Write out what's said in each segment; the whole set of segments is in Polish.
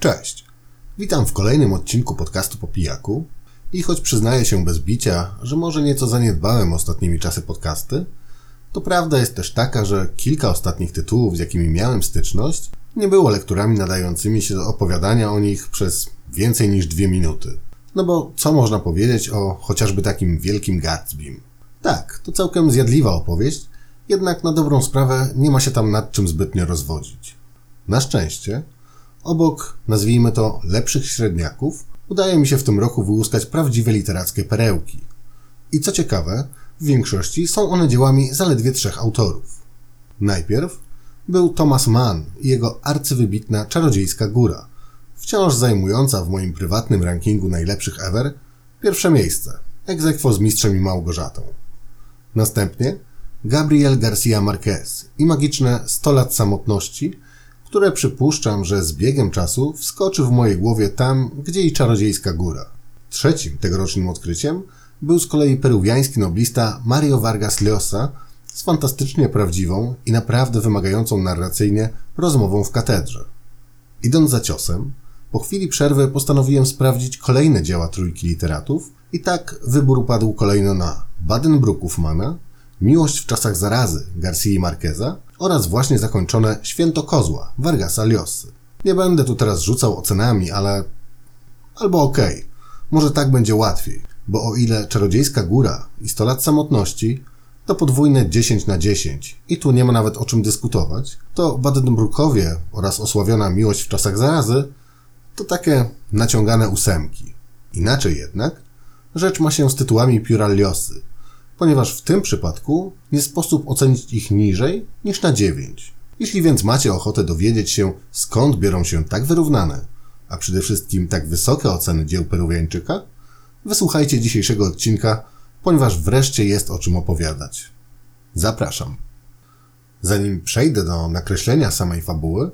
Cześć. Witam w kolejnym odcinku podcastu po pijaku. I choć przyznaję się bez bicia, że może nieco zaniedbałem ostatnimi czasy podcasty, to prawda jest też taka, że kilka ostatnich tytułów, z jakimi miałem styczność, nie było lekturami nadającymi się do opowiadania o nich przez więcej niż dwie minuty. No bo co można powiedzieć o chociażby takim wielkim Gatsbym? Tak, to całkiem zjadliwa opowieść, jednak na dobrą sprawę nie ma się tam nad czym zbytnio rozwodzić. Na szczęście, obok, nazwijmy to, lepszych średniaków, udaje mi się w tym roku wyłuskać prawdziwe literackie perełki. I co ciekawe, w większości są one dziełami zaledwie trzech autorów. Najpierw był Thomas Mann i jego arcywybitna Czarodziejska Góra, wciąż zajmująca w moim prywatnym rankingu najlepszych ever pierwsze miejsce, egzekwo z Mistrzem i Małgorzatą. Następnie Gabriel Garcia Marquez i magiczne 100 lat samotności, które przypuszczam, że z biegiem czasu wskoczy w mojej głowie tam, gdzie i Czarodziejska Góra. Trzecim tegorocznym odkryciem był z kolei peruwiański noblista Mario Vargas Llosa z fantastycznie prawdziwą i naprawdę wymagającą narracyjnie rozmową w katedrze. Idąc za ciosem, po chwili przerwy postanowiłem sprawdzić kolejne dzieła trójki literatów i tak wybór padł kolejno na Baden-Bruków Mana, Miłość w czasach zarazy Garcia Marqueza oraz właśnie zakończone Święto Kozła Vargasa Llosy. Nie będę tu teraz rzucał ocenami, ale... albo okej, okay. może tak będzie łatwiej, bo o ile Czarodziejska Góra i 100 lat samotności to podwójne 10 na 10 i tu nie ma nawet o czym dyskutować, to Baden-Brukowie oraz osławiona Miłość w czasach zarazy to takie naciągane ósemki. Inaczej jednak rzecz ma się z tytułami pióra Liosy, ponieważ w tym przypadku nie sposób ocenić ich niżej niż na 9. Jeśli więc macie ochotę dowiedzieć się, skąd biorą się tak wyrównane, a przede wszystkim tak wysokie oceny dzieł Peruwiańczyka, wysłuchajcie dzisiejszego odcinka, ponieważ wreszcie jest o czym opowiadać. Zapraszam. Zanim przejdę do nakreślenia samej fabuły,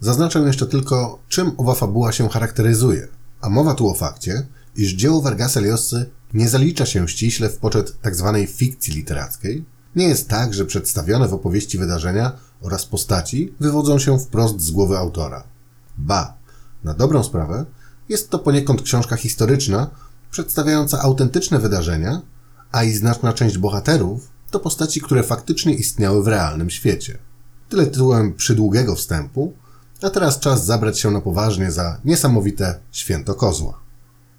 zaznaczę jeszcze tylko, czym owa fabuła się charakteryzuje. A mowa tu o fakcie, iż dzieło Vargasa Llosy nie zalicza się ściśle w poczet tzw. Tak fikcji literackiej. Nie jest tak, że przedstawione w opowieści wydarzenia oraz postaci wywodzą się wprost z głowy autora. Ba, na dobrą sprawę, jest to poniekąd książka historyczna, przedstawiająca autentyczne wydarzenia, a i znaczna część bohaterów to postaci, które faktycznie istniały w realnym świecie. Tyle tytułem przydługiego wstępu, a teraz czas zabrać się na poważnie za niesamowite święto kozła.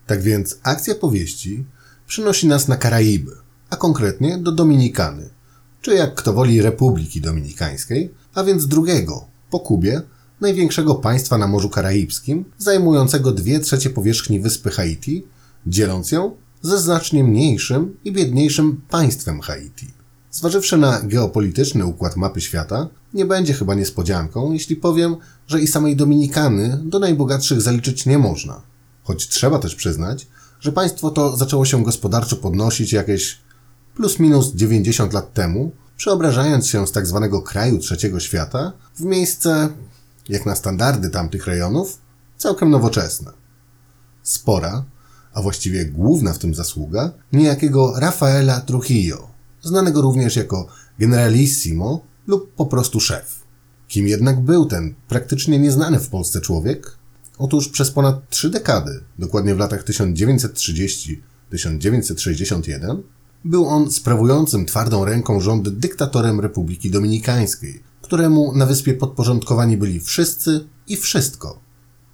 Tak więc akcja powieści przynosi nas na Karaiby, a konkretnie do Dominikany, czy jak kto woli Republiki Dominikańskiej, a więc drugiego, po Kubie, największego państwa na Morzu Karaibskim, zajmującego dwie trzecie powierzchni wyspy Haiti, dzieląc ją ze znacznie mniejszym i biedniejszym państwem Haiti. Zważywszy na geopolityczny układ mapy świata, nie będzie chyba niespodzianką, jeśli powiem, że i samej Dominikany do najbogatszych zaliczyć nie można. Choć trzeba też przyznać, że państwo to zaczęło się gospodarczo podnosić jakieś plus minus 90 lat temu, przeobrażając się z tak zwanego kraju trzeciego świata w miejsce, jak na standardy tamtych rejonów, całkiem nowoczesne. Spora, a właściwie główna w tym zasługa, niejakiego Rafaela Trujillo, znanego również jako generalissimo lub po prostu szef. Kim jednak był ten praktycznie nieznany w Polsce człowiek? Otóż przez ponad trzy dekady, dokładnie w latach 1930-1961, był on sprawującym twardą ręką rządy dyktatorem Republiki Dominikańskiej, któremu na wyspie podporządkowani byli wszyscy i wszystko.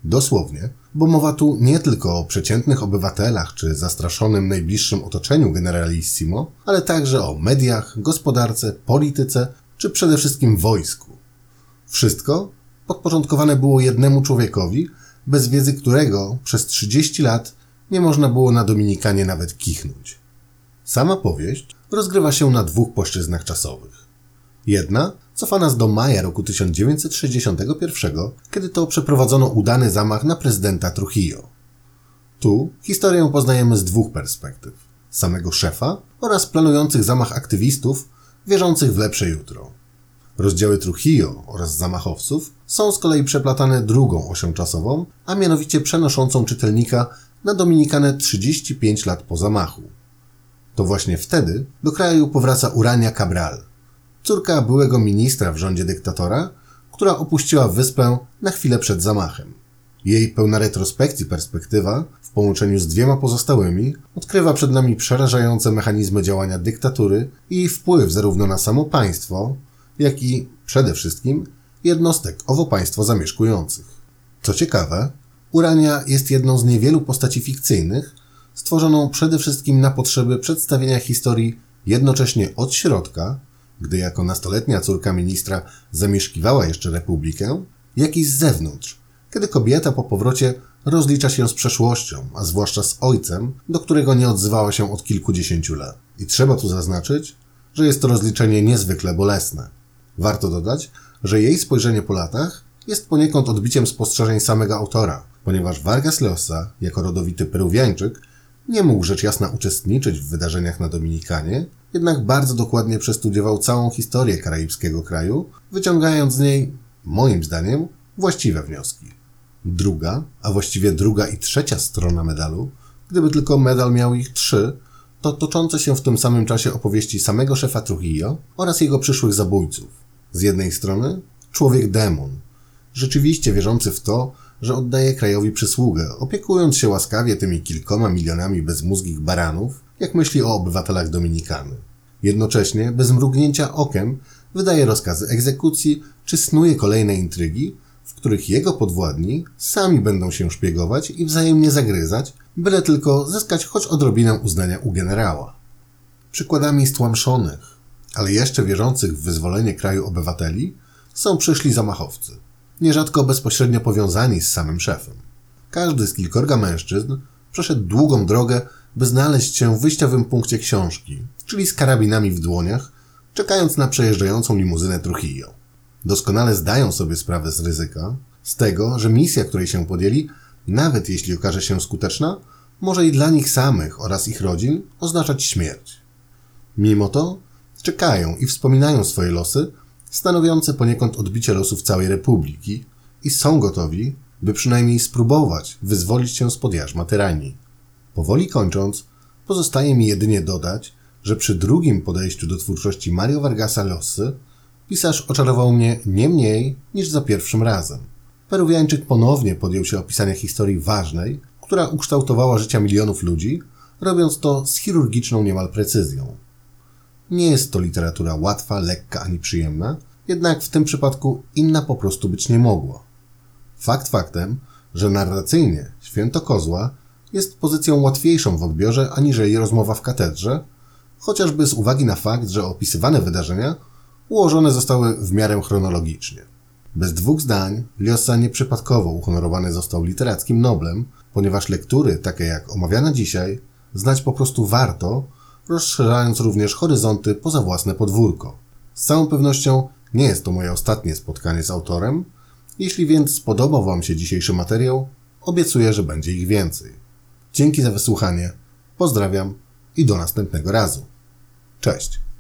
Dosłownie, bo mowa tu nie tylko o przeciętnych obywatelach czy zastraszonym najbliższym otoczeniu generalissimo, ale także o mediach, gospodarce, polityce czy przede wszystkim wojsku. Wszystko podporządkowane było jednemu człowiekowi, bez wiedzy którego przez 30 lat nie można było na Dominikanie nawet kichnąć. Sama powieść rozgrywa się na dwóch płaszczyznach czasowych. Jedna cofa nas do maja roku 1961, kiedy to przeprowadzono udany zamach na prezydenta Trujillo. Tu historię poznajemy z dwóch perspektyw: samego szefa oraz planujących zamach aktywistów wierzących w lepsze jutro. Rozdziały Trujillo oraz zamachowców są z kolei przeplatane drugą osią czasową, a mianowicie przenoszącą czytelnika na Dominikanę 35 lat po zamachu. To właśnie wtedy do kraju powraca Urania Cabral, córka byłego ministra w rządzie dyktatora, która opuściła wyspę na chwilę przed zamachem. Jej pełna retrospekcji perspektywa, w połączeniu z dwiema pozostałymi, odkrywa przed nami przerażające mechanizmy działania dyktatury i jej wpływ zarówno na samo państwo, jak i przede wszystkim jednostek owo państwo zamieszkujących. Co ciekawe, Urania jest jedną z niewielu postaci fikcyjnych, stworzoną przede wszystkim na potrzeby przedstawienia historii jednocześnie od środka, gdy jako nastoletnia córka ministra zamieszkiwała jeszcze republikę, jak i z zewnątrz, kiedy kobieta po powrocie rozlicza się z przeszłością, a zwłaszcza z ojcem, do którego nie odzywała się od kilkudziesięciu lat. I trzeba tu zaznaczyć, że jest to rozliczenie niezwykle bolesne. Warto dodać, że jej spojrzenie po latach jest poniekąd odbiciem spostrzeżeń samego autora, ponieważ Vargas Llosa, jako rodowity peruwiańczyk, nie mógł rzecz jasna uczestniczyć w wydarzeniach na Dominikanie, jednak bardzo dokładnie przestudiował całą historię karaibskiego kraju, wyciągając z niej, moim zdaniem, właściwe wnioski. Druga, a właściwie druga i trzecia strona medalu, gdyby tylko medal miał ich trzy, to toczące się w tym samym czasie opowieści samego szefa Trujillo oraz jego przyszłych zabójców. Z jednej strony człowiek demon, rzeczywiście wierzący w to, że oddaje krajowi przysługę, opiekując się łaskawie tymi kilkoma milionami bezmózgich baranów, jak myśli o obywatelach Dominikany. Jednocześnie, bez mrugnięcia okiem, wydaje rozkazy egzekucji czy snuje kolejne intrygi, w których jego podwładni sami będą się szpiegować i wzajemnie zagryzać, byle tylko zyskać choć odrobinę uznania u generała. Przykładami stłamszonych, ale jeszcze wierzących w wyzwolenie kraju obywateli są przyszli zamachowcy, nierzadko bezpośrednio powiązani z samym szefem. Każdy z kilkorga mężczyzn przeszedł długą drogę, by znaleźć się w wyjściowym punkcie książki, czyli z karabinami w dłoniach, czekając na przejeżdżającą limuzynę Trujillo. Doskonale zdają sobie sprawę z ryzyka, z tego, że misja, której się podjęli, nawet jeśli okaże się skuteczna, może i dla nich samych oraz ich rodzin oznaczać śmierć. Mimo to czekają i wspominają swoje losy, stanowiące poniekąd odbicie losów całej Republiki i są gotowi, by przynajmniej spróbować wyzwolić się spod jarzma tyranii. Powoli kończąc, pozostaje mi jedynie dodać, że przy drugim podejściu do twórczości Mario Vargasa Losy pisarz oczarował mnie nie mniej niż za pierwszym razem. Peruwiańczyk ponownie podjął się opisania historii ważnej, która ukształtowała życia milionów ludzi, robiąc to z chirurgiczną niemal precyzją. Nie jest to literatura łatwa, lekka ani przyjemna, jednak w tym przypadku inna po prostu być nie mogła. Fakt faktem, że narracyjnie Święto Kozła jest pozycją łatwiejszą w odbiorze aniżeli rozmowa w katedrze, chociażby z uwagi na fakt, że opisywane wydarzenia ułożone zostały w miarę chronologicznie. Bez dwóch zdań Liosa nieprzypadkowo uhonorowany został literackim Noblem, ponieważ lektury takie jak omawiana dzisiaj znać po prostu warto, rozszerzając również horyzonty poza własne podwórko. Z całą pewnością nie jest to moje ostatnie spotkanie z autorem, jeśli więc spodobał Wam się dzisiejszy materiał, obiecuję, że będzie ich więcej. Dzięki za wysłuchanie, pozdrawiam i do następnego razu. Cześć!